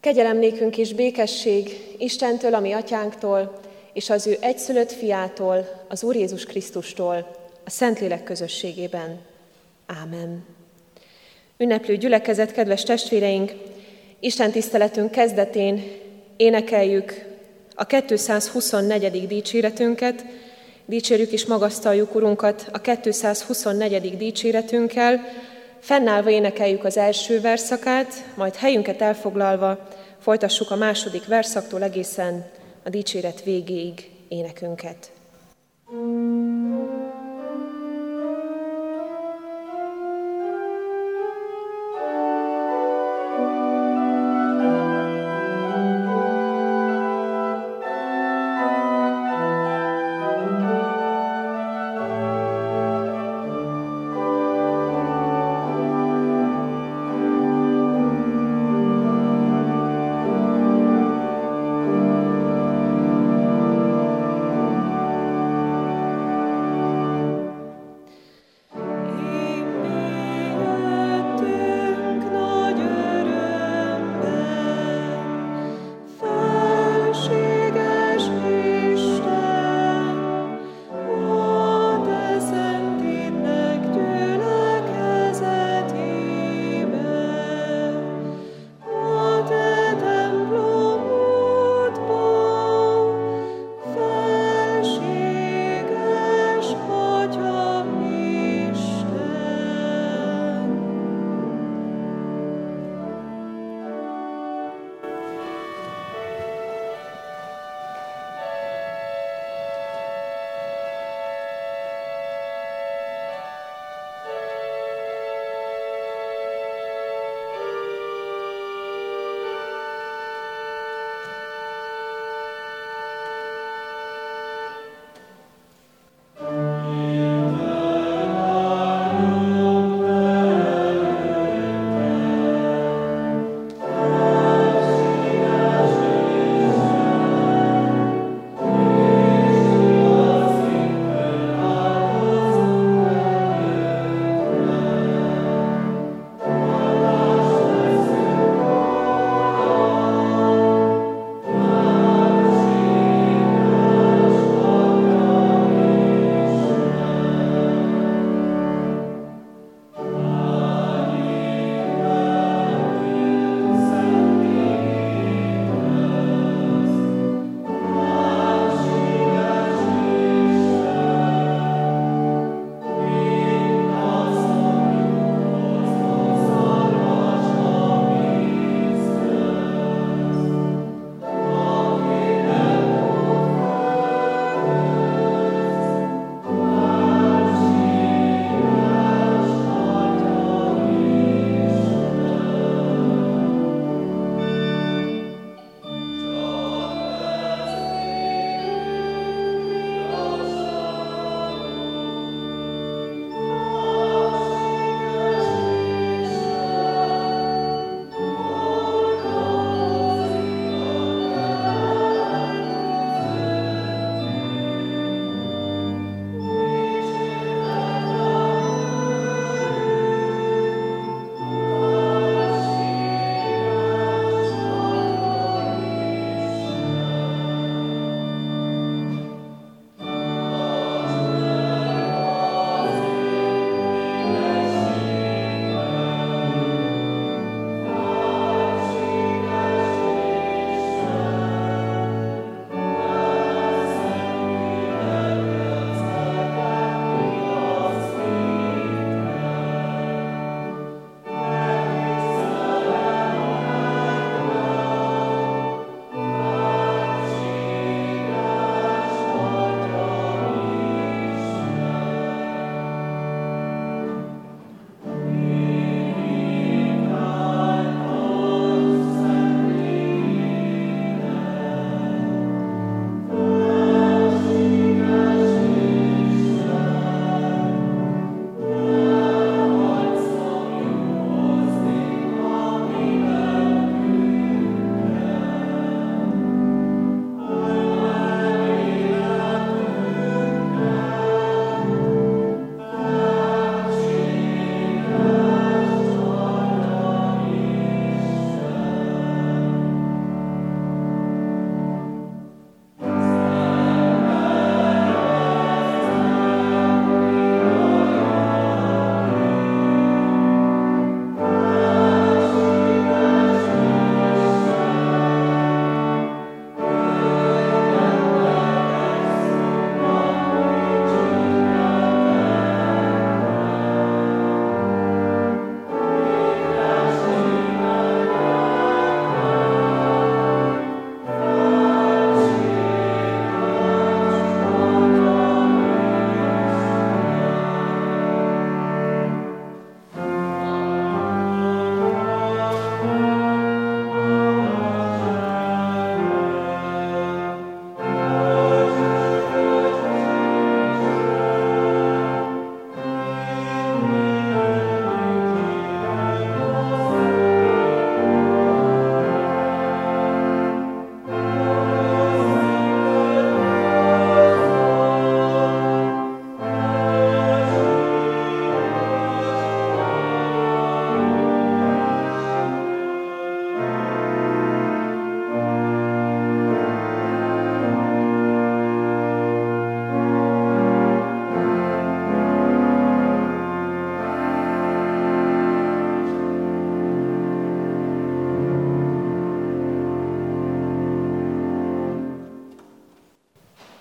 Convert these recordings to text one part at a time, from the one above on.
Kegyelem nékünk és békesség Istentől, ami atyánktól, és az ő egyszülött fiától, az Úr Jézus Krisztustól, a Szentlélek közösségében. Ámen. Ünneplő gyülekezet, kedves testvéreink, Isten tiszteletünk kezdetén énekeljük a 224. dicséretünket, dicsérjük és magasztaljuk Urunkat a 224. dicséretünkkel, fennállva énekeljük az első verszakát, majd helyünket elfoglalva folytassuk a második verszaktól egészen a dicséret végéig énekünket. thank you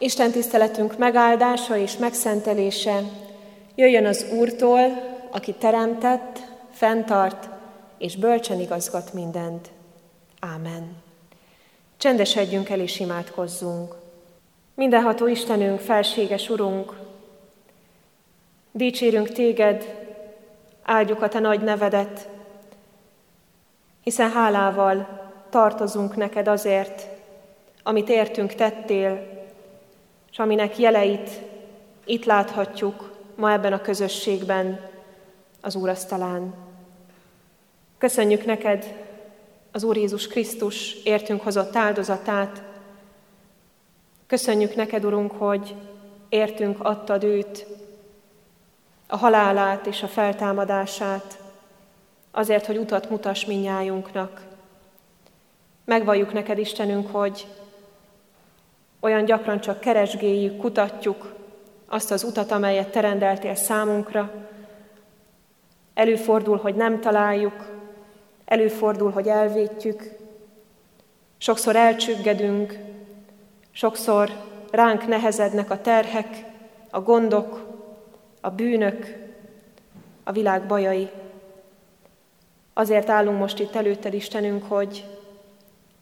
Isten tiszteletünk megáldása és megszentelése jöjjön az Úrtól, aki teremtett, fenntart és bölcsen igazgat mindent. Ámen. Csendesedjünk el és imádkozzunk. Mindenható Istenünk, felséges Urunk, dicsérünk Téged, áldjuk a Te nagy nevedet, hiszen hálával tartozunk neked azért, amit értünk tettél, és aminek jeleit itt láthatjuk ma ebben a közösségben, az Úrasztalán. Köszönjük neked az Úr Jézus Krisztus értünk hozott áldozatát. Köszönjük neked, Urunk, hogy értünk adtad őt, a halálát és a feltámadását, azért, hogy utat mutass minnyájunknak. Megvalljuk neked, Istenünk, hogy olyan gyakran csak keresgéljük, kutatjuk azt az utat, amelyet te rendeltél számunkra. Előfordul, hogy nem találjuk, előfordul, hogy elvétjük, sokszor elcsüggedünk, sokszor ránk nehezednek a terhek, a gondok, a bűnök, a világ bajai. Azért állunk most itt előtted, Istenünk, hogy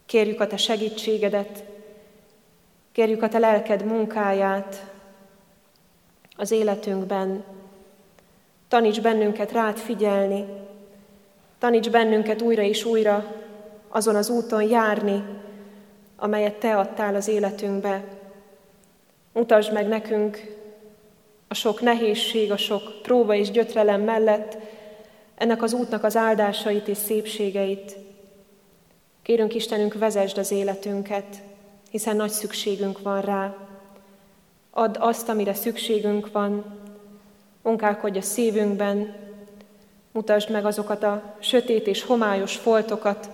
kérjük a Te segítségedet, Kérjük a Te lelked munkáját az életünkben. Taníts bennünket rád figyelni, taníts bennünket újra és újra azon az úton járni, amelyet Te adtál az életünkbe. Mutasd meg nekünk a sok nehézség, a sok próba és gyötrelem mellett ennek az útnak az áldásait és szépségeit. Kérünk Istenünk, vezesd az életünket, hiszen nagy szükségünk van rá. Add azt, amire szükségünk van, munkálkodj a szívünkben, mutasd meg azokat a sötét és homályos foltokat,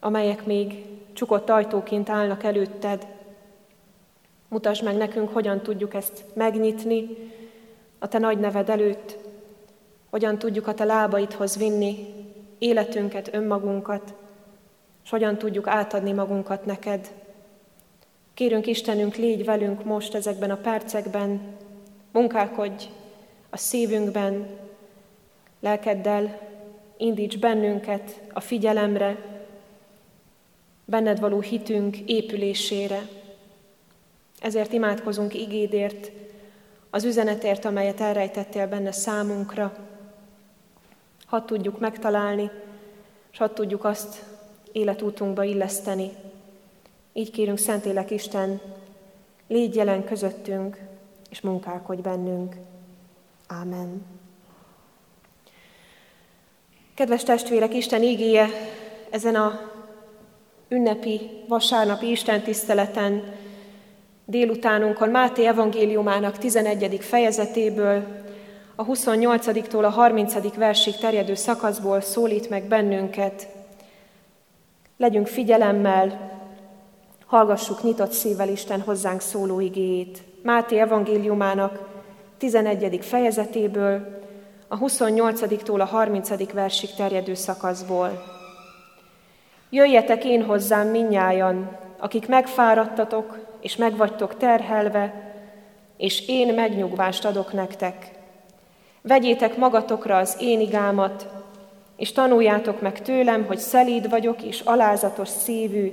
amelyek még csukott ajtóként állnak előtted. Mutasd meg nekünk, hogyan tudjuk ezt megnyitni a Te nagy neved előtt, hogyan tudjuk a Te lábaidhoz vinni életünket, önmagunkat, és hogyan tudjuk átadni magunkat neked. Kérünk Istenünk, légy velünk most ezekben a percekben, munkálkodj a szívünkben, lelkeddel, indíts bennünket a figyelemre, benned való hitünk épülésére. Ezért imádkozunk igédért, az üzenetért, amelyet elrejtettél benne számunkra. Hadd tudjuk megtalálni, és hadd tudjuk azt életútunkba illeszteni, így kérünk Szentélek Isten, légy jelen közöttünk, és munkálkodj bennünk. Ámen. Kedves testvérek, Isten ígéje ezen a ünnepi, vasárnapi Isten tiszteleten délutánunkon Máté evangéliumának 11. fejezetéből, a 28-tól a 30. versig terjedő szakaszból szólít meg bennünket. Legyünk figyelemmel, Hallgassuk nyitott szívvel Isten hozzánk szóló igéjét. Máté evangéliumának 11. fejezetéből, a 28-tól a 30. versig terjedő szakaszból. Jöjjetek én hozzám minnyájan, akik megfáradtatok és megvagytok terhelve, és én megnyugvást adok nektek. Vegyétek magatokra az én igámat, és tanuljátok meg tőlem, hogy szelíd vagyok és alázatos szívű,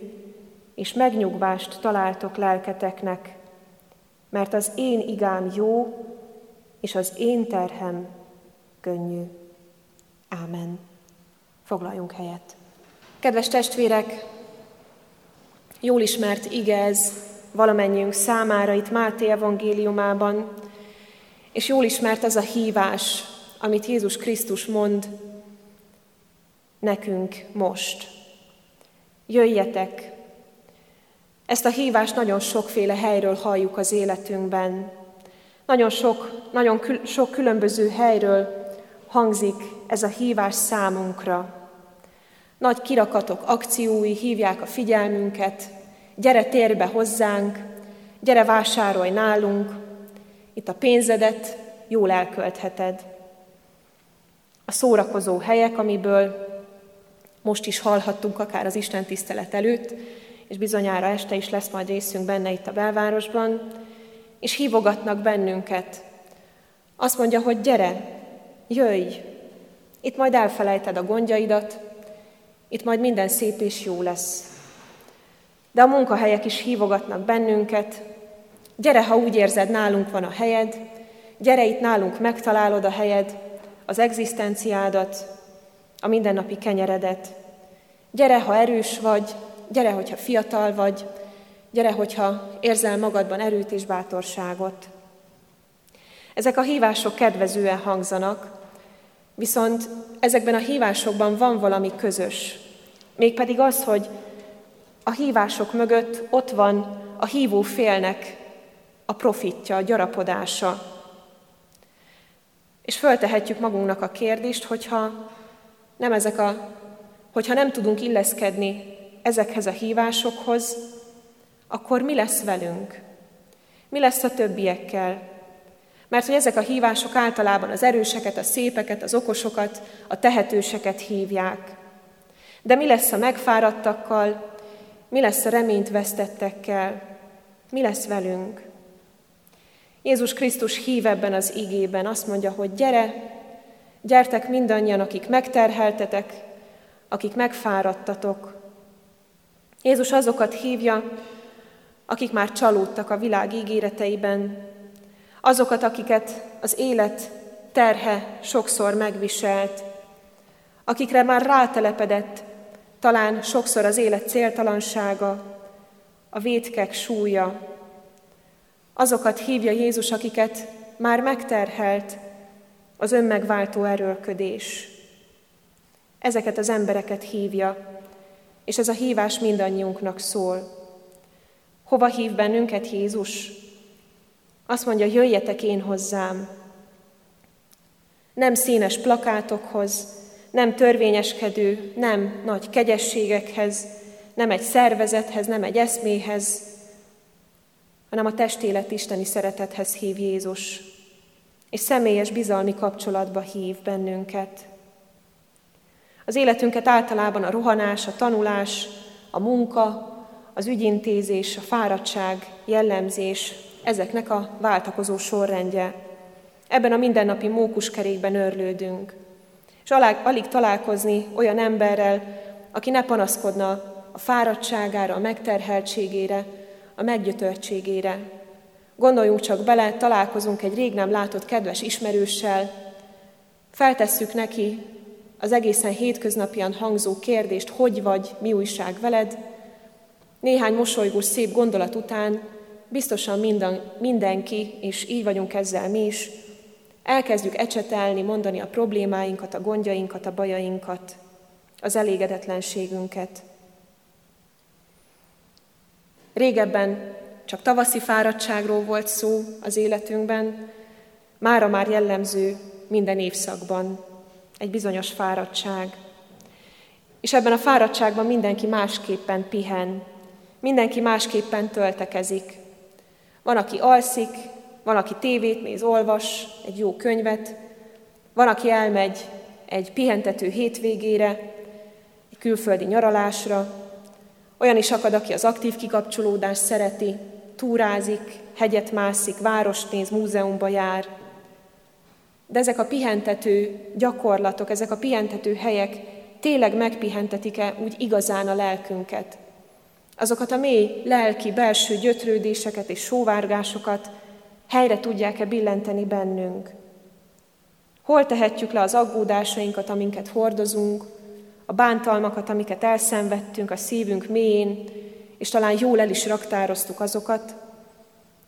és megnyugvást találtok lelketeknek, mert az én igám jó, és az én terhem könnyű. Ámen. Foglaljunk helyet. Kedves testvérek, jól ismert ige ez valamennyiünk számára itt Máté evangéliumában, és jól ismert az a hívás, amit Jézus Krisztus mond nekünk most. Jöjjetek, ezt a hívást nagyon sokféle helyről halljuk az életünkben. Nagyon sok, nagyon kül, sok különböző helyről hangzik ez a hívás számunkra. Nagy kirakatok, akciói hívják a figyelmünket, gyere térbe hozzánk, gyere vásárolj nálunk, itt a pénzedet jól elköltheted. A szórakozó helyek, amiből most is hallhattunk akár az Isten tisztelet előtt, és bizonyára este is lesz majd részünk benne itt a belvárosban, és hívogatnak bennünket. Azt mondja, hogy gyere, jöjj, itt majd elfelejted a gondjaidat, itt majd minden szép és jó lesz. De a munkahelyek is hívogatnak bennünket, gyere, ha úgy érzed, nálunk van a helyed, gyere itt nálunk megtalálod a helyed, az egzisztenciádat, a mindennapi kenyeredet. Gyere, ha erős vagy, gyere, hogyha fiatal vagy, gyere, hogyha érzel magadban erőt és bátorságot. Ezek a hívások kedvezően hangzanak, viszont ezekben a hívásokban van valami közös. Mégpedig az, hogy a hívások mögött ott van a hívó félnek a profitja, a gyarapodása. És föltehetjük magunknak a kérdést, hogyha nem, ezek a, hogyha nem tudunk illeszkedni ezekhez a hívásokhoz, akkor mi lesz velünk? Mi lesz a többiekkel? Mert hogy ezek a hívások általában az erőseket, a szépeket, az okosokat, a tehetőseket hívják. De mi lesz a megfáradtakkal, mi lesz a reményt vesztettekkel, mi lesz velünk? Jézus Krisztus hív ebben az igében, azt mondja, hogy gyere, gyertek mindannyian, akik megterheltetek, akik megfáradtatok. Jézus azokat hívja, akik már csalódtak a világ ígéreteiben, azokat, akiket az élet terhe sokszor megviselt, akikre már rátelepedett talán sokszor az élet céltalansága, a vétkek súlya. Azokat hívja Jézus, akiket már megterhelt az önmegváltó erőlködés. Ezeket az embereket hívja, és ez a hívás mindannyiunknak szól. Hova hív bennünket Jézus? Azt mondja, jöjjetek én hozzám. Nem színes plakátokhoz, nem törvényeskedő, nem nagy kegyességekhez, nem egy szervezethez, nem egy eszméhez, hanem a testélet isteni szeretethez hív Jézus, és személyes bizalmi kapcsolatba hív bennünket. Az életünket általában a rohanás, a tanulás, a munka, az ügyintézés, a fáradtság, jellemzés, ezeknek a váltakozó sorrendje. Ebben a mindennapi mókuskerékben örlődünk. És alig, alig találkozni olyan emberrel, aki ne panaszkodna a fáradtságára, a megterheltségére, a meggyötörtségére. Gondoljunk csak bele, találkozunk egy rég nem látott kedves ismerőssel, feltesszük neki az egészen hétköznapian hangzó kérdést, hogy vagy, mi újság veled, néhány mosolygós szép gondolat után biztosan minden, mindenki, és így vagyunk ezzel mi is, elkezdjük ecsetelni, mondani a problémáinkat, a gondjainkat, a bajainkat, az elégedetlenségünket. Régebben csak tavaszi fáradtságról volt szó az életünkben, mára már jellemző minden évszakban egy bizonyos fáradtság. És ebben a fáradtságban mindenki másképpen pihen, mindenki másképpen töltekezik. Van, aki alszik, van, aki tévét néz, olvas, egy jó könyvet, van, aki elmegy egy pihentető hétvégére, egy külföldi nyaralásra, olyan is akad, aki az aktív kikapcsolódást szereti, túrázik, hegyet mászik, várost néz, múzeumba jár. De ezek a pihentető gyakorlatok, ezek a pihentető helyek tényleg megpihentetik-e úgy igazán a lelkünket? azokat a mély lelki, belső gyötrődéseket és sóvárgásokat helyre tudják-e billenteni bennünk. Hol tehetjük le az aggódásainkat, amiket hordozunk, a bántalmakat, amiket elszenvedtünk a szívünk mélyén, és talán jól el is raktároztuk azokat,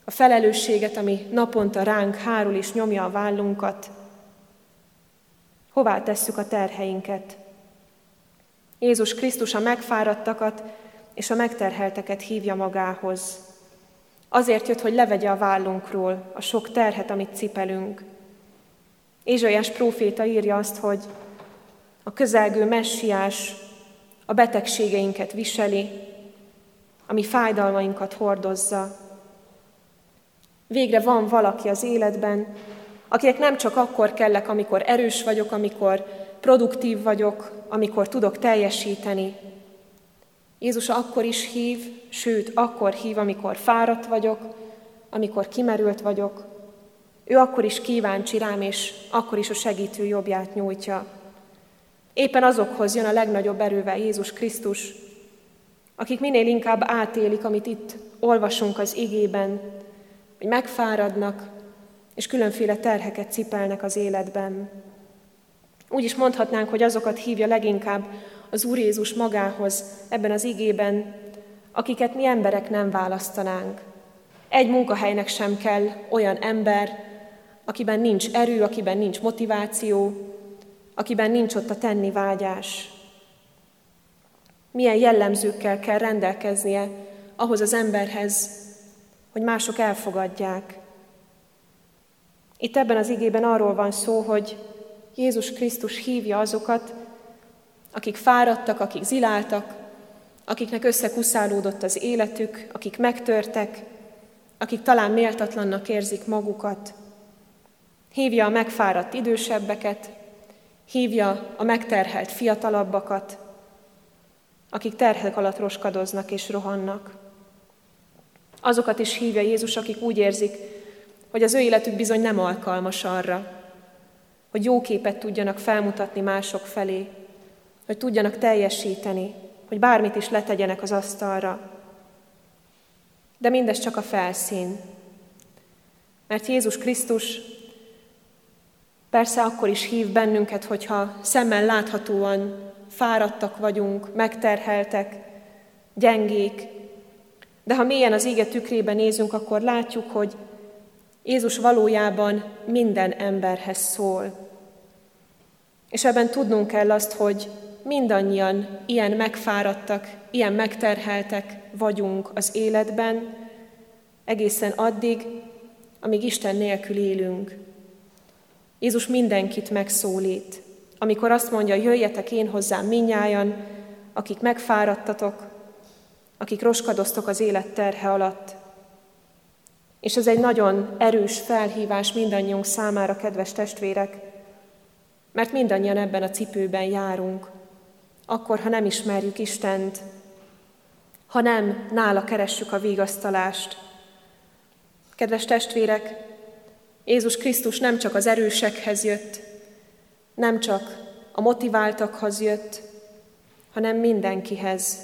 a felelősséget, ami naponta ránk hárul és nyomja a vállunkat. Hová tesszük a terheinket? Jézus Krisztus a megfáradtakat és a megterhelteket hívja magához. Azért jött, hogy levegye a vállunkról a sok terhet, amit cipelünk. Ézsaiás próféta írja azt, hogy a közelgő messiás a betegségeinket viseli, ami fájdalmainkat hordozza. Végre van valaki az életben, akinek nem csak akkor kellek, amikor erős vagyok, amikor produktív vagyok, amikor tudok teljesíteni, Jézus akkor is hív, sőt, akkor hív, amikor fáradt vagyok, amikor kimerült vagyok. Ő akkor is kíváncsi rám, és akkor is a segítő jobbját nyújtja. Éppen azokhoz jön a legnagyobb erővel Jézus Krisztus, akik minél inkább átélik, amit itt olvasunk az igében, hogy megfáradnak, és különféle terheket cipelnek az életben. Úgy is mondhatnánk, hogy azokat hívja leginkább az Úr Jézus magához ebben az igében, akiket mi emberek nem választanánk. Egy munkahelynek sem kell olyan ember, akiben nincs erő, akiben nincs motiváció, akiben nincs ott a tenni vágyás. Milyen jellemzőkkel kell rendelkeznie ahhoz az emberhez, hogy mások elfogadják. Itt ebben az igében arról van szó, hogy Jézus Krisztus hívja azokat, akik fáradtak, akik ziláltak, akiknek összekuszálódott az életük, akik megtörtek, akik talán méltatlannak érzik magukat. Hívja a megfáradt idősebbeket, hívja a megterhelt fiatalabbakat, akik terhek alatt roskadoznak és rohannak. Azokat is hívja Jézus, akik úgy érzik, hogy az ő életük bizony nem alkalmas arra, hogy jó képet tudjanak felmutatni mások felé, hogy tudjanak teljesíteni, hogy bármit is letegyenek az asztalra. De mindez csak a felszín. Mert Jézus Krisztus persze akkor is hív bennünket, hogyha szemmel láthatóan fáradtak vagyunk, megterheltek, gyengék, de ha mélyen az ége tükrében nézünk, akkor látjuk, hogy Jézus valójában minden emberhez szól. És ebben tudnunk kell azt, hogy mindannyian ilyen megfáradtak, ilyen megterheltek vagyunk az életben, egészen addig, amíg Isten nélkül élünk. Jézus mindenkit megszólít, amikor azt mondja, jöjjetek én hozzám minnyájan, akik megfáradtatok, akik roskadoztok az élet terhe alatt. És ez egy nagyon erős felhívás mindannyiunk számára, kedves testvérek, mert mindannyian ebben a cipőben járunk, akkor, ha nem ismerjük Istent, ha nem nála keressük a vigasztalást. Kedves testvérek, Jézus Krisztus nem csak az erősekhez jött, nem csak a motiváltakhoz jött, hanem mindenkihez,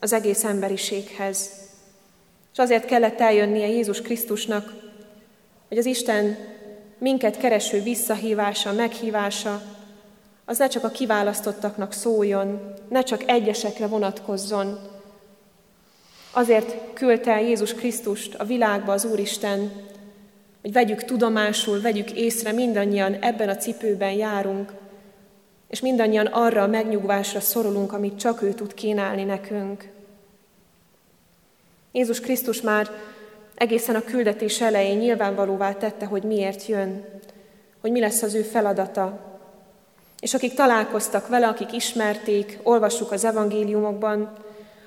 az egész emberiséghez. És azért kellett eljönnie Jézus Krisztusnak, hogy az Isten minket kereső visszahívása, meghívása, az ne csak a kiválasztottaknak szóljon, ne csak egyesekre vonatkozzon. Azért küldte el Jézus Krisztust a világba az Úristen, hogy vegyük tudomásul, vegyük észre, mindannyian ebben a cipőben járunk, és mindannyian arra a megnyugvásra szorulunk, amit csak ő tud kínálni nekünk. Jézus Krisztus már egészen a küldetés elején nyilvánvalóvá tette, hogy miért jön, hogy mi lesz az ő feladata. És akik találkoztak vele, akik ismerték, olvassuk az evangéliumokban,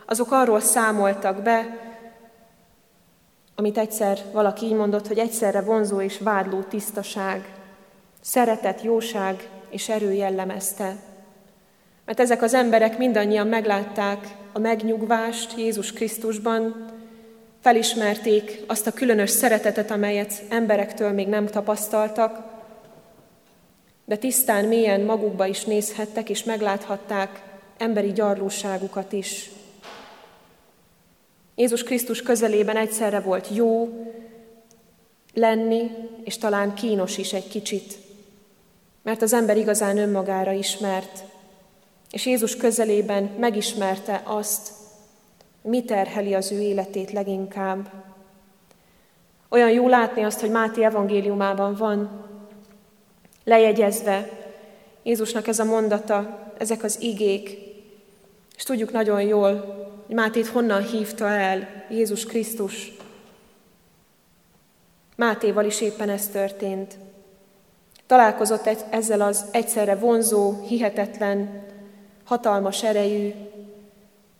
azok arról számoltak be, amit egyszer valaki így mondott, hogy egyszerre vonzó és vádló tisztaság, szeretet, jóság és erő jellemezte. Mert ezek az emberek mindannyian meglátták a megnyugvást Jézus Krisztusban, felismerték azt a különös szeretetet, amelyet emberektől még nem tapasztaltak, de tisztán, mélyen magukba is nézhettek, és megláthatták emberi gyarlóságukat is. Jézus Krisztus közelében egyszerre volt jó lenni, és talán kínos is egy kicsit, mert az ember igazán önmagára ismert, és Jézus közelében megismerte azt, mi terheli az ő életét leginkább. Olyan jó látni azt, hogy Máté evangéliumában van lejegyezve Jézusnak ez a mondata, ezek az igék, és tudjuk nagyon jól, hogy Mátét honnan hívta el Jézus Krisztus. Mátéval is éppen ez történt. Találkozott ezzel az egyszerre vonzó, hihetetlen, hatalmas erejű,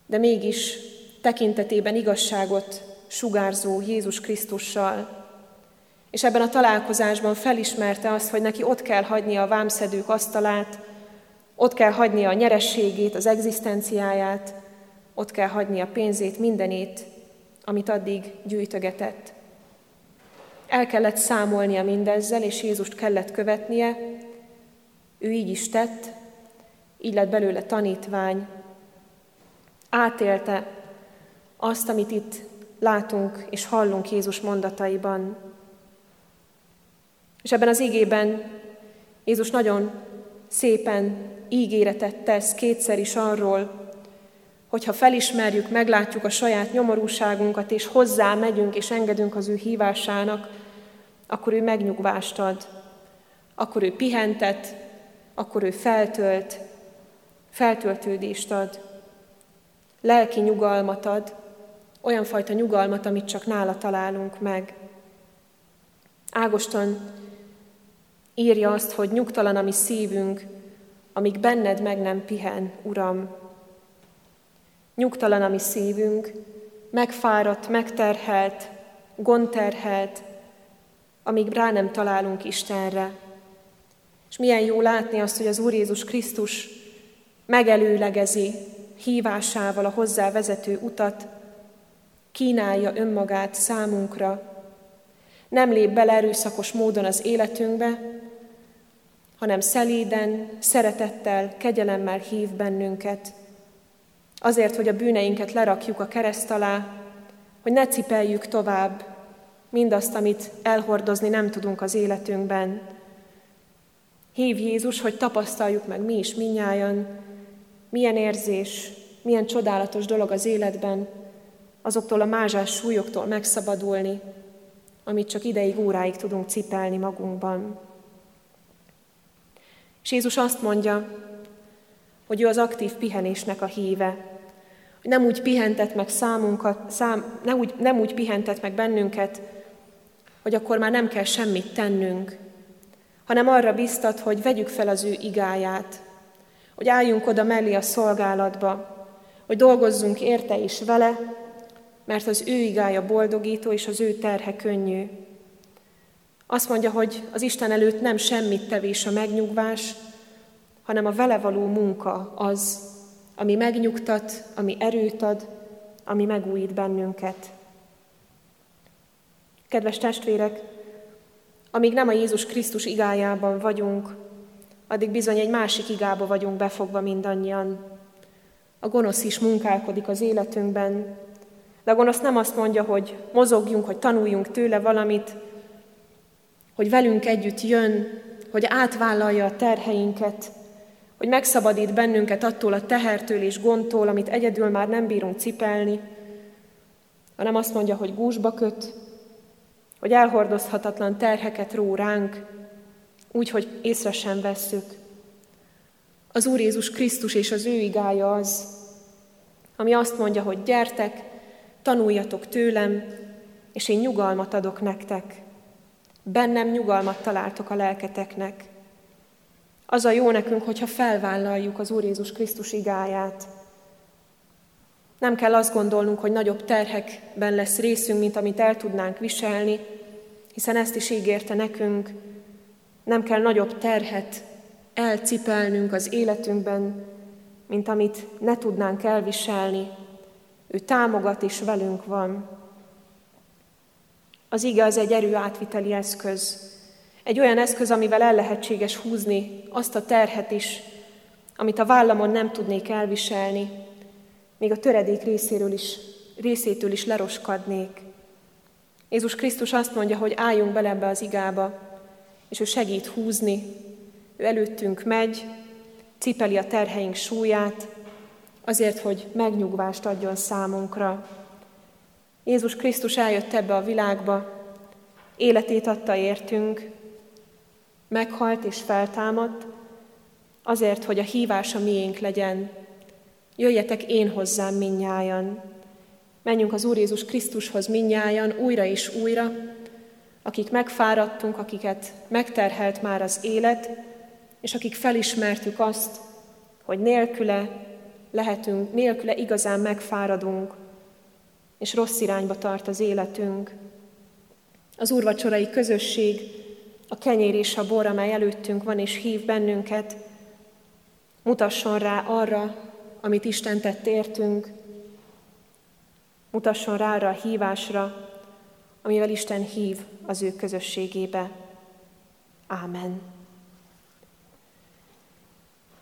de mégis tekintetében igazságot sugárzó Jézus Krisztussal. És ebben a találkozásban felismerte azt, hogy neki ott kell hagynia a vámszedők asztalát, ott kell hagynia a nyerességét, az egzisztenciáját, ott kell hagyni a pénzét, mindenét, amit addig gyűjtögetett. El kellett számolnia mindezzel, és Jézust kellett követnie. Ő így is tett, így lett belőle tanítvány. Átélte azt, amit itt látunk és hallunk Jézus mondataiban. És ebben az igében Jézus nagyon szépen ígéretet tesz kétszer is arról, hogyha felismerjük, meglátjuk a saját nyomorúságunkat, és hozzá megyünk, és engedünk az ő hívásának, akkor ő megnyugvást ad, akkor ő pihentet, akkor ő feltölt, feltöltődést ad, lelki nyugalmat ad, olyan fajta nyugalmat, amit csak nála találunk meg. Ágoston írja azt, hogy nyugtalan a mi szívünk, amíg benned meg nem pihen, Uram. Nyugtalan a mi szívünk, megfáradt, megterhelt, gondterhelt, amíg rá nem találunk Istenre. És milyen jó látni azt, hogy az Úr Jézus Krisztus megelőlegezi hívásával a hozzá vezető utat, kínálja önmagát számunkra, nem lép bele erőszakos módon az életünkbe, hanem szelíden, szeretettel, kegyelemmel hív bennünket, azért, hogy a bűneinket lerakjuk a kereszt alá, hogy ne cipeljük tovább mindazt, amit elhordozni nem tudunk az életünkben. Hív Jézus, hogy tapasztaljuk meg mi is minnyáján, milyen érzés, milyen csodálatos dolog az életben, azoktól a mázsás súlyoktól megszabadulni, amit csak ideig, óráig tudunk cipelni magunkban. És Jézus azt mondja, hogy ő az aktív pihenésnek a híve, hogy nem úgy pihentet meg számunkat, szám, nem, úgy, nem úgy pihentet meg bennünket, hogy akkor már nem kell semmit tennünk, hanem arra biztat, hogy vegyük fel az ő igáját, hogy álljunk oda mellé a szolgálatba, hogy dolgozzunk érte és vele, mert az ő igája boldogító, és az ő terhe könnyű. Azt mondja, hogy az Isten előtt nem semmit tevés a megnyugvás, hanem a vele való munka az, ami megnyugtat, ami erőt ad, ami megújít bennünket. Kedves testvérek, amíg nem a Jézus Krisztus igájában vagyunk, addig bizony egy másik igába vagyunk befogva mindannyian. A gonosz is munkálkodik az életünkben, de a gonosz nem azt mondja, hogy mozogjunk, hogy tanuljunk tőle valamit, hogy velünk együtt jön, hogy átvállalja a terheinket, hogy megszabadít bennünket attól a tehertől és gondtól, amit egyedül már nem bírunk cipelni, hanem azt mondja, hogy gúzsba köt, hogy elhordozhatatlan terheket ró ránk, úgy, hogy észre sem vesszük. Az Úr Jézus Krisztus és az ő igája az, ami azt mondja, hogy gyertek, tanuljatok tőlem, és én nyugalmat adok nektek. Bennem nyugalmat találtok a lelketeknek. Az a jó nekünk, hogyha felvállaljuk az Úr Jézus Krisztus igáját. Nem kell azt gondolnunk, hogy nagyobb terhekben lesz részünk, mint amit el tudnánk viselni, hiszen ezt is ígérte nekünk. Nem kell nagyobb terhet elcipelnünk az életünkben, mint amit ne tudnánk elviselni. Ő támogat és velünk van. Az ige az egy erő átviteli eszköz. Egy olyan eszköz, amivel el lehetséges húzni azt a terhet is, amit a vállamon nem tudnék elviselni, még a töredék részéről is, részétől is leroskadnék. Jézus Krisztus azt mondja, hogy álljunk bele ebbe az igába, és ő segít húzni. Ő előttünk megy, cipeli a terheink súlyát, azért, hogy megnyugvást adjon számunkra. Jézus Krisztus eljött ebbe a világba, életét adta értünk, meghalt és feltámadt, azért, hogy a hívása miénk legyen. Jöjjetek én hozzám minnyájan. Menjünk az Úr Jézus Krisztushoz minnyájan újra és újra, akik megfáradtunk, akiket megterhelt már az élet, és akik felismertük azt, hogy nélküle lehetünk, nélküle igazán megfáradunk, és rossz irányba tart az életünk. Az úrvacsorai közösség, a kenyér és a bor, amely előttünk van és hív bennünket, mutasson rá arra, amit Isten tett értünk, Mutasson rá arra a hívásra, amivel Isten hív az ő közösségébe. Ámen.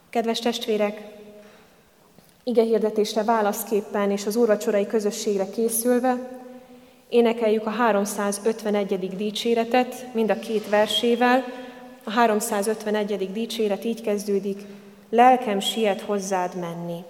Kedves testvérek, ige hirdetésre válaszképpen és az úrvacsorai közösségre készülve énekeljük a 351. dicséretet, mind a két versével. A 351. dicséret így kezdődik, lelkem siet hozzád menni.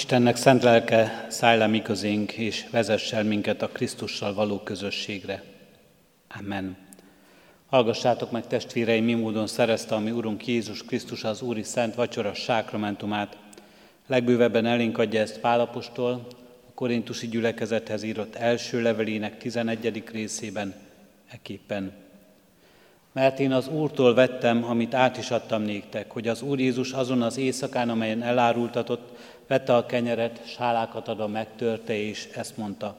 Istennek szent lelke szállj közénk, és vezess el minket a Krisztussal való közösségre. Amen. Hallgassátok meg testvéreim, mi módon szerezte a mi Urunk Jézus Krisztus az Úri Szent Vacsora sákramentumát. Legbővebben elénk adja ezt Pálapostól, a korintusi gyülekezethez írott első levelének 11. részében, eképpen. Mert én az Úrtól vettem, amit át is adtam néktek, hogy az Úr Jézus azon az éjszakán, amelyen elárultatott, vette a kenyeret, sálákat adva megtörte, és ezt mondta,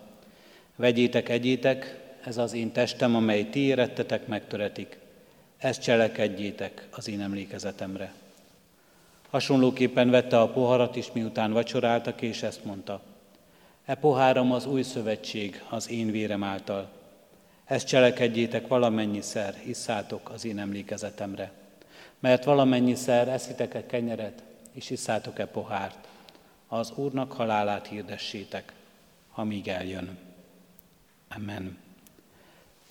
vegyétek, egyétek, ez az én testem, amely ti érettetek, megtöretik. Ezt cselekedjétek az én emlékezetemre. Hasonlóképpen vette a poharat is, miután vacsoráltak, és ezt mondta. E poháram az új szövetség az én vérem által. Ezt cselekedjétek valamennyiszer, isszátok az én emlékezetemre. Mert valamennyiszer eszitek-e kenyeret, és isszátok-e pohárt, az Úrnak halálát hirdessétek, amíg eljön. Amen.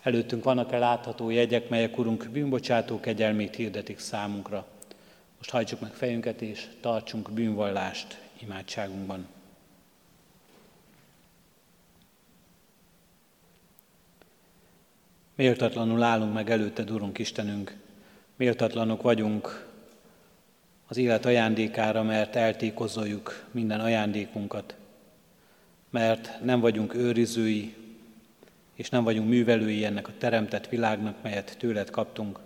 Előttünk vannak-e látható jegyek, melyek Urunk bűnbocsátó kegyelmét hirdetik számunkra. Most hajtsuk meg fejünket, és tartsunk bűnvallást imádságunkban. Méltatlanul állunk meg előtted, Urunk Istenünk, méltatlanok vagyunk az élet ajándékára, mert eltékozoljuk minden ajándékunkat, mert nem vagyunk őrizői, és nem vagyunk művelői ennek a teremtett világnak, melyet tőled kaptunk,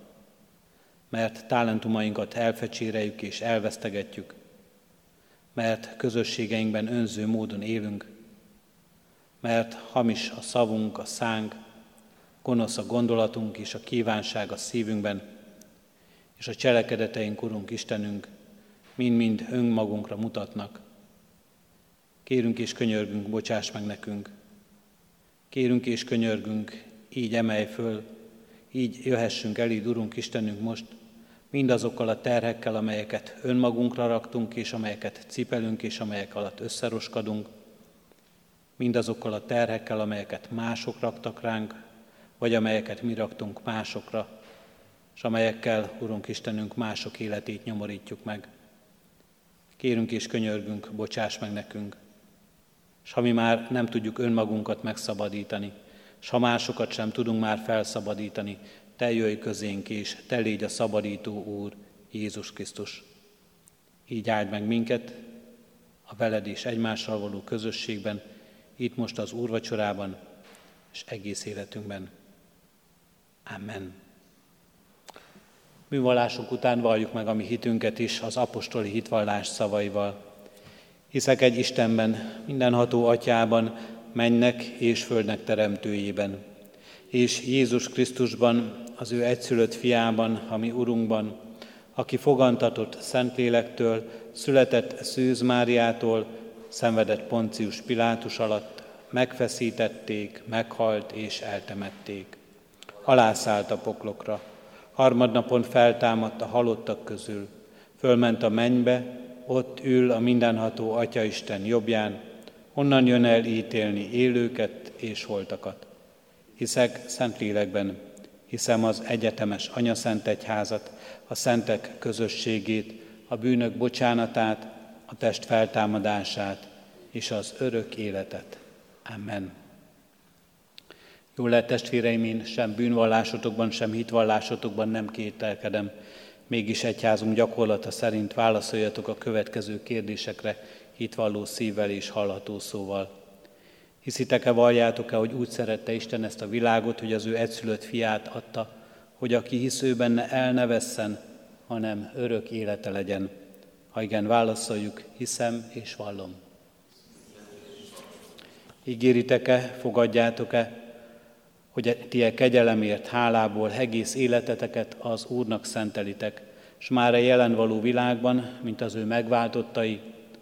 mert talentumainkat elfecséreljük és elvesztegetjük, mert közösségeinkben önző módon élünk, mert hamis a szavunk, a szánk, gonosz a gondolatunk és a kívánság a szívünkben, és a cselekedeteink, Urunk Istenünk, mind-mind önmagunkra mutatnak. Kérünk és könyörgünk, bocsáss meg nekünk. Kérünk és könyörgünk, így emelj föl, így jöhessünk eléd, Urunk Istenünk most, mindazokkal a terhekkel, amelyeket önmagunkra raktunk, és amelyeket cipelünk, és amelyek alatt összeroskadunk, mindazokkal a terhekkel, amelyeket mások raktak ránk, vagy amelyeket mi raktunk másokra, és amelyekkel, Urunk Istenünk, mások életét nyomorítjuk meg. Kérünk és könyörgünk, bocsáss meg nekünk, és ha mi már nem tudjuk önmagunkat megszabadítani, és ha másokat sem tudunk már felszabadítani, te jöjj közénk, és te légy a szabadító Úr, Jézus Krisztus. Így áld meg minket a veled és egymással való közösségben, itt most az úrvacsorában, és egész életünkben. Amen. Művallások után valljuk meg a mi hitünket is az apostoli hitvallás szavaival. Hiszek egy Istenben, mindenható atyában, mennek és földnek teremtőjében, és Jézus Krisztusban, az ő egyszülött fiában, a mi Urunkban, aki fogantatott Szentlélektől, született Szűz Máriától, szenvedett Poncius Pilátus alatt, megfeszítették, meghalt és eltemették. Alászállt a poklokra, harmadnapon feltámadt a halottak közül, fölment a mennybe, ott ül a mindenható Atyaisten jobbján, onnan jön el ítélni élőket és holtakat. Hiszek Szentlélekben, hiszem az egyetemes Anyaszent Egyházat, a szentek közösségét, a bűnök bocsánatát, a test feltámadását és az örök életet. Amen. Jó lehet testvéreim, én sem bűnvallásotokban, sem hitvallásotokban nem kételkedem. Mégis egyházunk gyakorlata szerint válaszoljatok a következő kérdésekre hitvalló szívvel és hallható szóval. Hiszitek-e, valljátok-e, hogy úgy szerette Isten ezt a világot, hogy az ő egyszülött fiát adta, hogy aki hisző benne el ne vesszen, hanem örök élete legyen. Ha igen, válaszoljuk, hiszem és vallom. Ígéritek-e, fogadjátok-e, hogy ti e kegyelemért, hálából egész életeteket az Úrnak szentelitek, és már a jelen való világban, mint az ő megváltottai,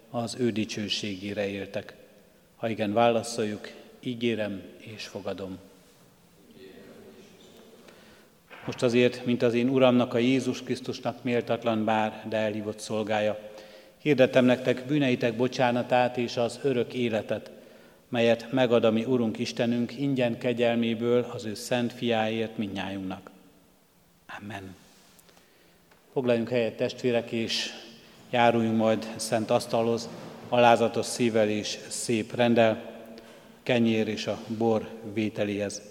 az ő dicsőségére éltek. Ha igen, válaszoljuk, ígérem és fogadom. Most azért, mint az én Uramnak, a Jézus Krisztusnak méltatlan bár, de elhívott szolgája, hirdetem nektek bűneitek bocsánatát és az örök életet, melyet megad a mi Urunk Istenünk ingyen kegyelméből az ő szent fiáért mindnyájunknak. Amen. Foglaljunk helyet testvérek, és járuljunk majd szent asztalhoz, alázatos szívvel és szép rendel, kenyér és a bor vételéhez.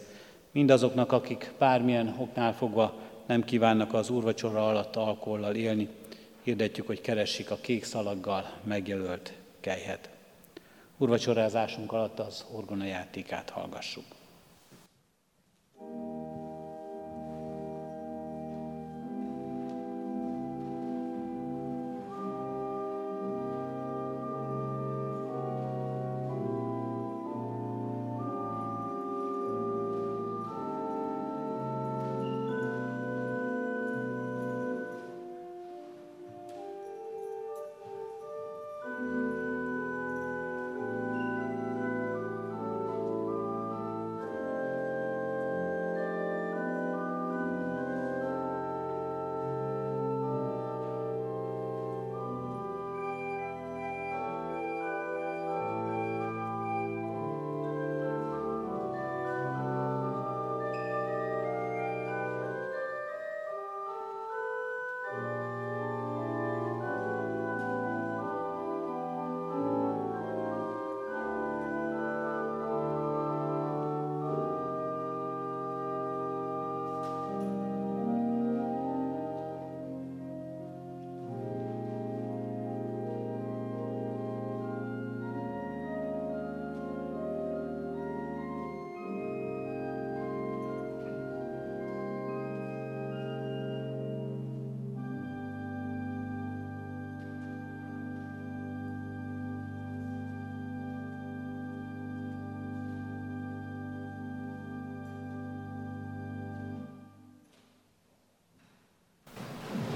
Mindazoknak, akik bármilyen oknál fogva nem kívánnak az úrvacsora alatt alkollal élni, hirdetjük, hogy keressék a kék szalaggal megjelölt kejhet. Úrvacsorázásunk alatt az orgona játékát hallgassuk.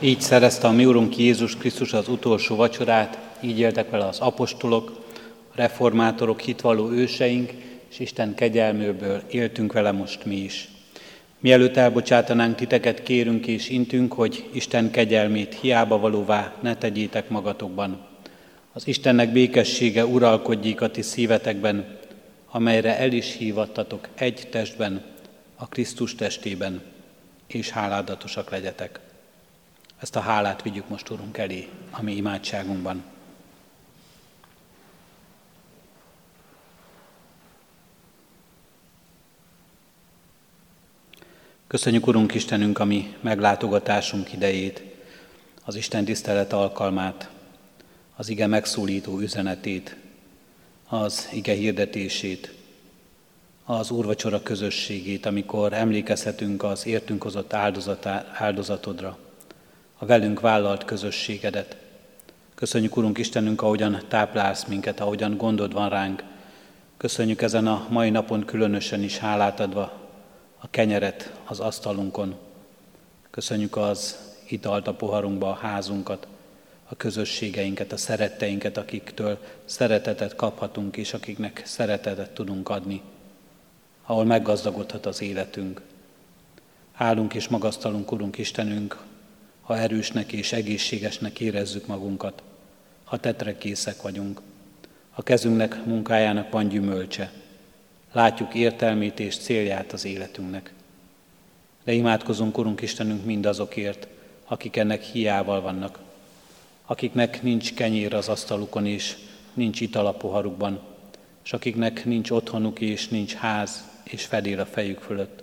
Így szerezte a mi Urunk Jézus Krisztus az utolsó vacsorát, így éltek vele az apostolok, a reformátorok, hitvalló őseink, és Isten kegyelmőből éltünk vele most mi is. Mielőtt elbocsátanánk titeket, kérünk és intünk, hogy Isten kegyelmét hiába valóvá ne tegyétek magatokban. Az Istennek békessége uralkodjék a ti szívetekben, amelyre el is hívattatok egy testben, a Krisztus testében, és háládatosak legyetek. Ezt a hálát vigyük most, Urunk, elé a mi imádságunkban. Köszönjük, Urunk Istenünk, a mi meglátogatásunk idejét, az Isten tisztelet alkalmát, az ige megszólító üzenetét, az ige hirdetését, az úrvacsora közösségét, amikor emlékezhetünk az értünk hozott áldozatodra, a velünk vállalt közösségedet. Köszönjük, Urunk Istenünk, ahogyan táplálsz minket, ahogyan gondod van ránk. Köszönjük ezen a mai napon különösen is hálát adva a kenyeret az asztalunkon. Köszönjük az italt a poharunkba, a házunkat, a közösségeinket, a szeretteinket, akiktől szeretetet kaphatunk, és akiknek szeretetet tudunk adni, ahol meggazdagodhat az életünk. Hálunk és magasztalunk, Urunk Istenünk, ha erősnek és egészségesnek érezzük magunkat, ha tetre készek vagyunk, a kezünknek, munkájának van gyümölcse, látjuk értelmét és célját az életünknek. De imádkozunk, Urunk Istenünk, mindazokért, akik ennek hiával vannak, akiknek nincs kenyér az asztalukon és nincs ital a poharukban, és akiknek nincs otthonuk és nincs ház és fedél a fejük fölött.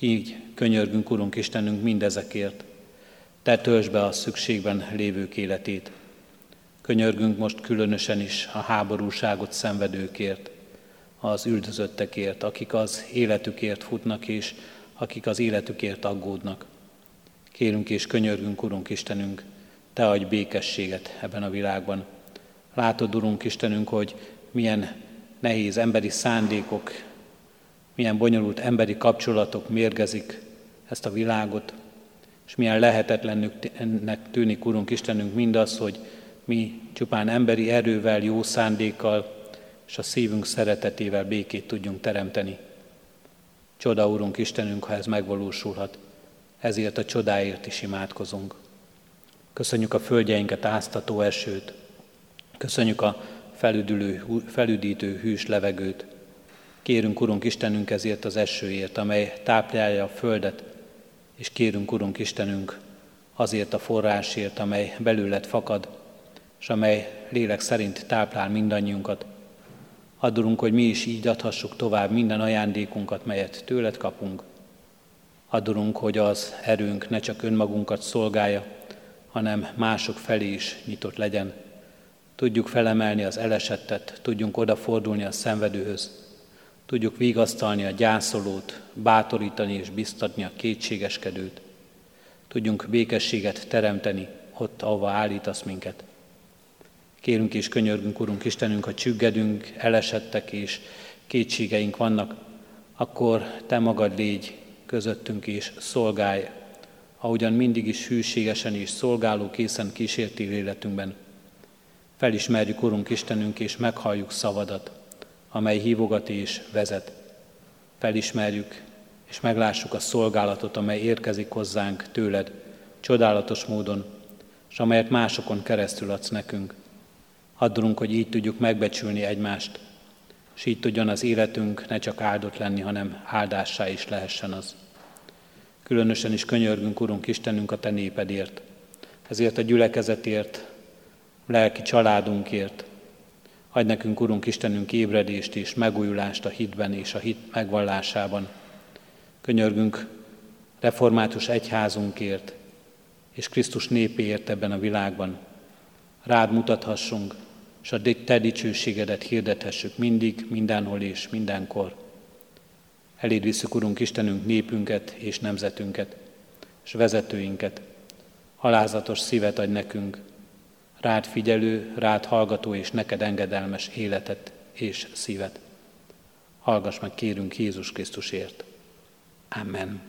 Így könyörgünk, Urunk Istenünk, mindezekért. Te töltsd be a szükségben lévők életét. Könyörgünk most különösen is a háborúságot szenvedőkért, az üldözöttekért, akik az életükért futnak, és akik az életükért aggódnak. Kérünk és könyörgünk, Urunk Istenünk, Te adj békességet ebben a világban. Látod, Urunk Istenünk, hogy milyen nehéz emberi szándékok, milyen bonyolult emberi kapcsolatok mérgezik ezt a világot, és milyen lehetetlennek tűnik, Urunk Istenünk, mindaz, hogy mi csupán emberi erővel, jó szándékkal, és a szívünk szeretetével békét tudjunk teremteni. Csoda, Urunk Istenünk, ha ez megvalósulhat, ezért a csodáért is imádkozunk. Köszönjük a földjeinket áztató esőt, köszönjük a felüdülő, felüdítő hűs levegőt. Kérünk, Urunk Istenünk, ezért az esőért, amely táplálja a földet, és kérünk, Urunk Istenünk, azért a forrásért, amely belőled fakad, és amely lélek szerint táplál mindannyiunkat, Adulunk, hogy mi is így adhassuk tovább minden ajándékunkat, melyet tőled kapunk. Adulunk, hogy az erőnk ne csak önmagunkat szolgálja, hanem mások felé is nyitott legyen. Tudjuk felemelni az elesettet, tudjunk odafordulni a szenvedőhöz, tudjuk vigasztalni a gyászolót, bátorítani és biztatni a kétségeskedőt. Tudjunk békességet teremteni ott, ahova állítasz minket. Kérünk és könyörgünk, Urunk Istenünk, ha csüggedünk, elesettek és kétségeink vannak, akkor Te magad légy közöttünk és szolgálj, ahogyan mindig is hűségesen és szolgáló készen kísértél életünkben. Felismerjük, Urunk Istenünk, és meghalljuk szavadat, amely hívogat és vezet. Felismerjük, és meglássuk a szolgálatot, amely érkezik hozzánk tőled, csodálatos módon, és amelyet másokon keresztül adsz nekünk. Addulunk, hogy így tudjuk megbecsülni egymást, és így tudjon az életünk ne csak áldott lenni, hanem áldássá is lehessen az. Különösen is könyörgünk, Urunk Istenünk, a Te népedért, ezért a gyülekezetért, lelki családunkért. Adj nekünk, Urunk Istenünk, ébredést és megújulást a hitben és a hit megvallásában. Könyörgünk református egyházunkért és Krisztus népéért ebben a világban. Rád mutathassunk, és a Te dicsőségedet hirdethessük mindig, mindenhol és mindenkor. Eléd visszük, Urunk Istenünk, népünket és nemzetünket, és vezetőinket. Alázatos szívet adj nekünk, rád figyelő, rád hallgató és neked engedelmes életet és szívet. Hallgass meg, kérünk Jézus Krisztusért. Amen.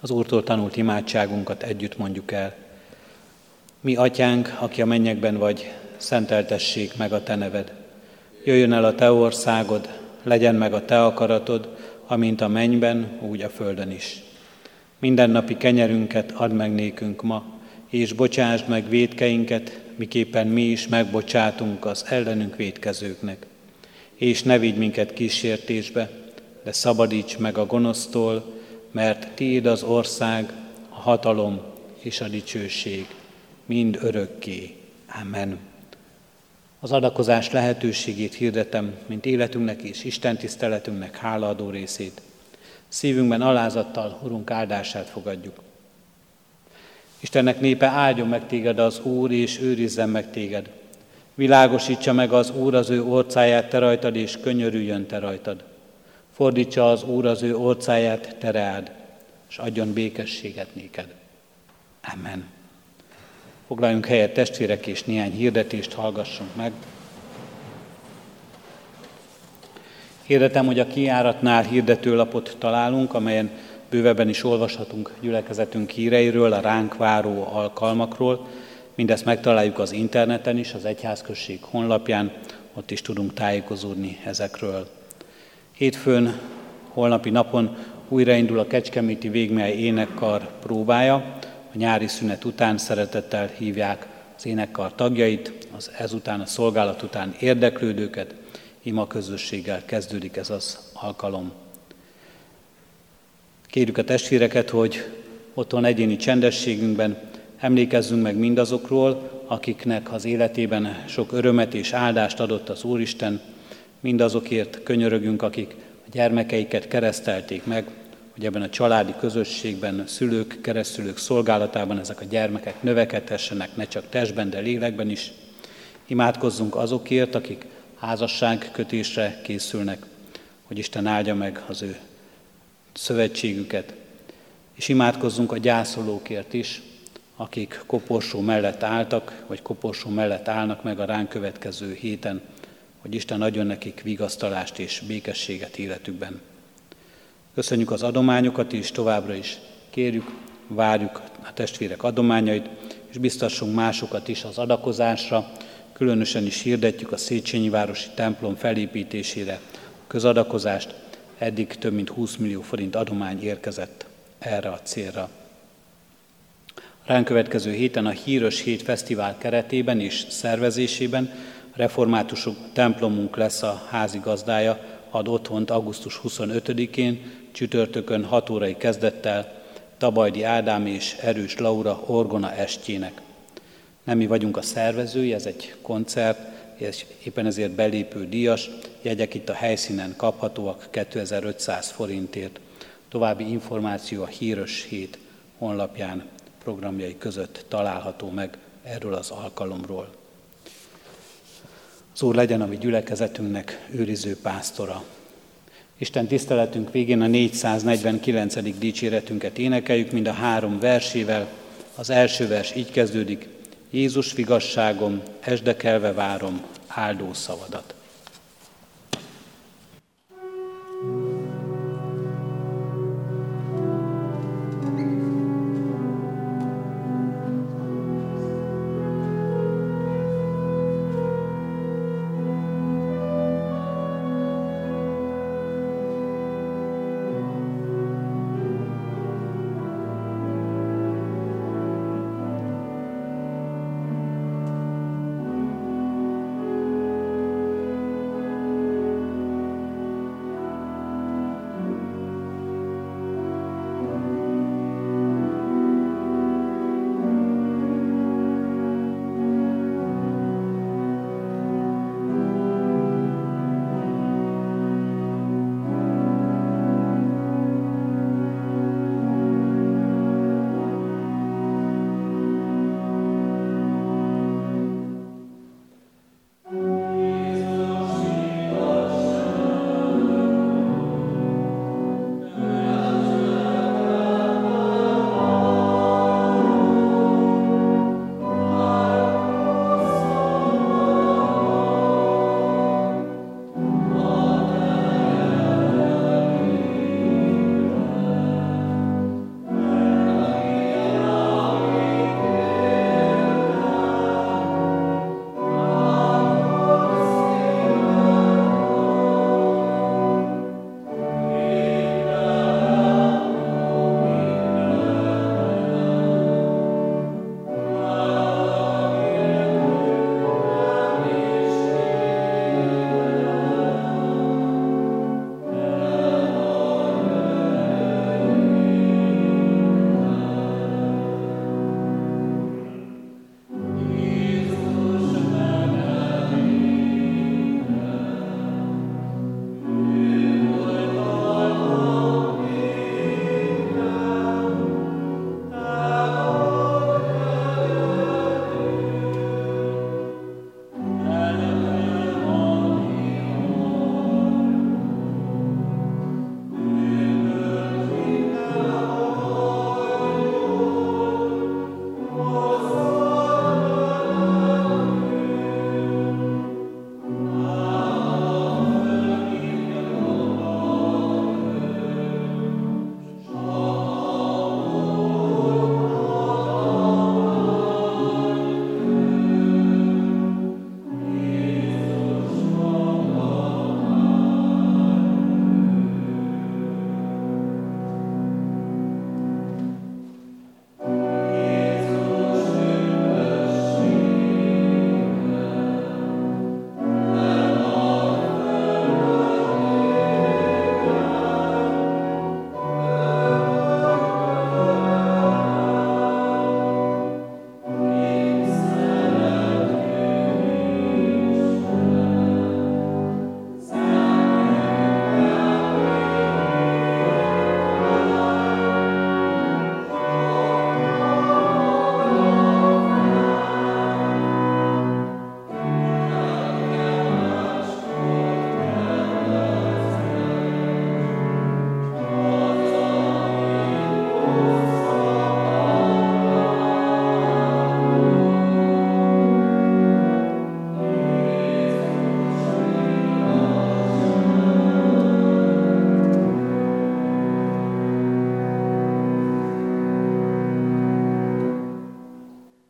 Az Úrtól tanult imádságunkat együtt mondjuk el. Mi, Atyánk, aki a mennyekben vagy, szenteltessék meg a Te neved. Jöjjön el a Te országod, legyen meg a Te akaratod, amint a mennyben, úgy a földön is. Mindennapi kenyerünket add meg nékünk ma, és bocsásd meg védkeinket, miképpen mi is megbocsátunk az ellenünk védkezőknek. És ne vigy minket kísértésbe, de szabadíts meg a gonosztól, mert Tiéd az ország, a hatalom és a dicsőség, mind örökké. Amen. Az adakozás lehetőségét hirdetem, mint életünknek és Isten tiszteletünknek hálaadó részét. Szívünkben alázattal Urunk áldását fogadjuk. Istennek népe áldjon meg téged az Úr, és őrizzen meg téged. Világosítsa meg az Úr az ő orcáját te rajtad, és könyörüljön te rajtad. Fordítsa az Úr az ő orcáját te reád, és adjon békességet néked. Amen. Foglaljunk helyet testvérek, és néhány hirdetést hallgassunk meg. Hirdetem, hogy a kiáratnál hirdetőlapot találunk, amelyen bővebben is olvashatunk gyülekezetünk híreiről, a ránk váró alkalmakról. Mindezt megtaláljuk az interneten is, az Egyházközség honlapján, ott is tudunk tájékozódni ezekről. Hétfőn, holnapi napon újraindul a Kecskeméti Végmely énekkar próbája. A nyári szünet után szeretettel hívják az énekkar tagjait, az ezután a szolgálat után érdeklődőket, ima közösséggel kezdődik ez az alkalom. Kérjük a testvéreket, hogy otthon egyéni csendességünkben emlékezzünk meg mindazokról, akiknek az életében sok örömet és áldást adott az Úristen, mindazokért könyörögünk, akik a gyermekeiket keresztelték meg, hogy ebben a családi közösségben, szülők, keresztülők szolgálatában ezek a gyermekek növekedhessenek, ne csak testben, de lélekben is. Imádkozzunk azokért, akik házasságkötésre készülnek, hogy Isten áldja meg az ő szövetségüket, és imádkozzunk a gyászolókért is, akik koporsó mellett álltak, vagy koporsó mellett állnak meg a ránk következő héten, hogy Isten adjon nekik vigasztalást és békességet életükben. Köszönjük az adományokat, és továbbra is kérjük, várjuk a testvérek adományait, és biztassunk másokat is az adakozásra, különösen is hirdetjük a Széchenyi Városi templom felépítésére a közadakozást, eddig több mint 20 millió forint adomány érkezett erre a célra. Ránk következő héten a Híros Hét Fesztivál keretében és szervezésében reformátusok templomunk lesz a házi gazdája, ad otthont augusztus 25-én, csütörtökön 6 órai kezdettel Tabajdi Ádám és Erős Laura Orgona estjének. Nem mi vagyunk a szervezői, ez egy koncert, és éppen ezért belépő díjas, jegyek itt a helyszínen kaphatóak 2500 forintért. További információ a Híros Hét honlapján programjai között található meg erről az alkalomról. Az Úr legyen a mi gyülekezetünknek őriző pásztora. Isten tiszteletünk végén a 449. dicséretünket énekeljük, mind a három versével. Az első vers így kezdődik, Jézus vigasságom, esdekelve várom áldó szavadat.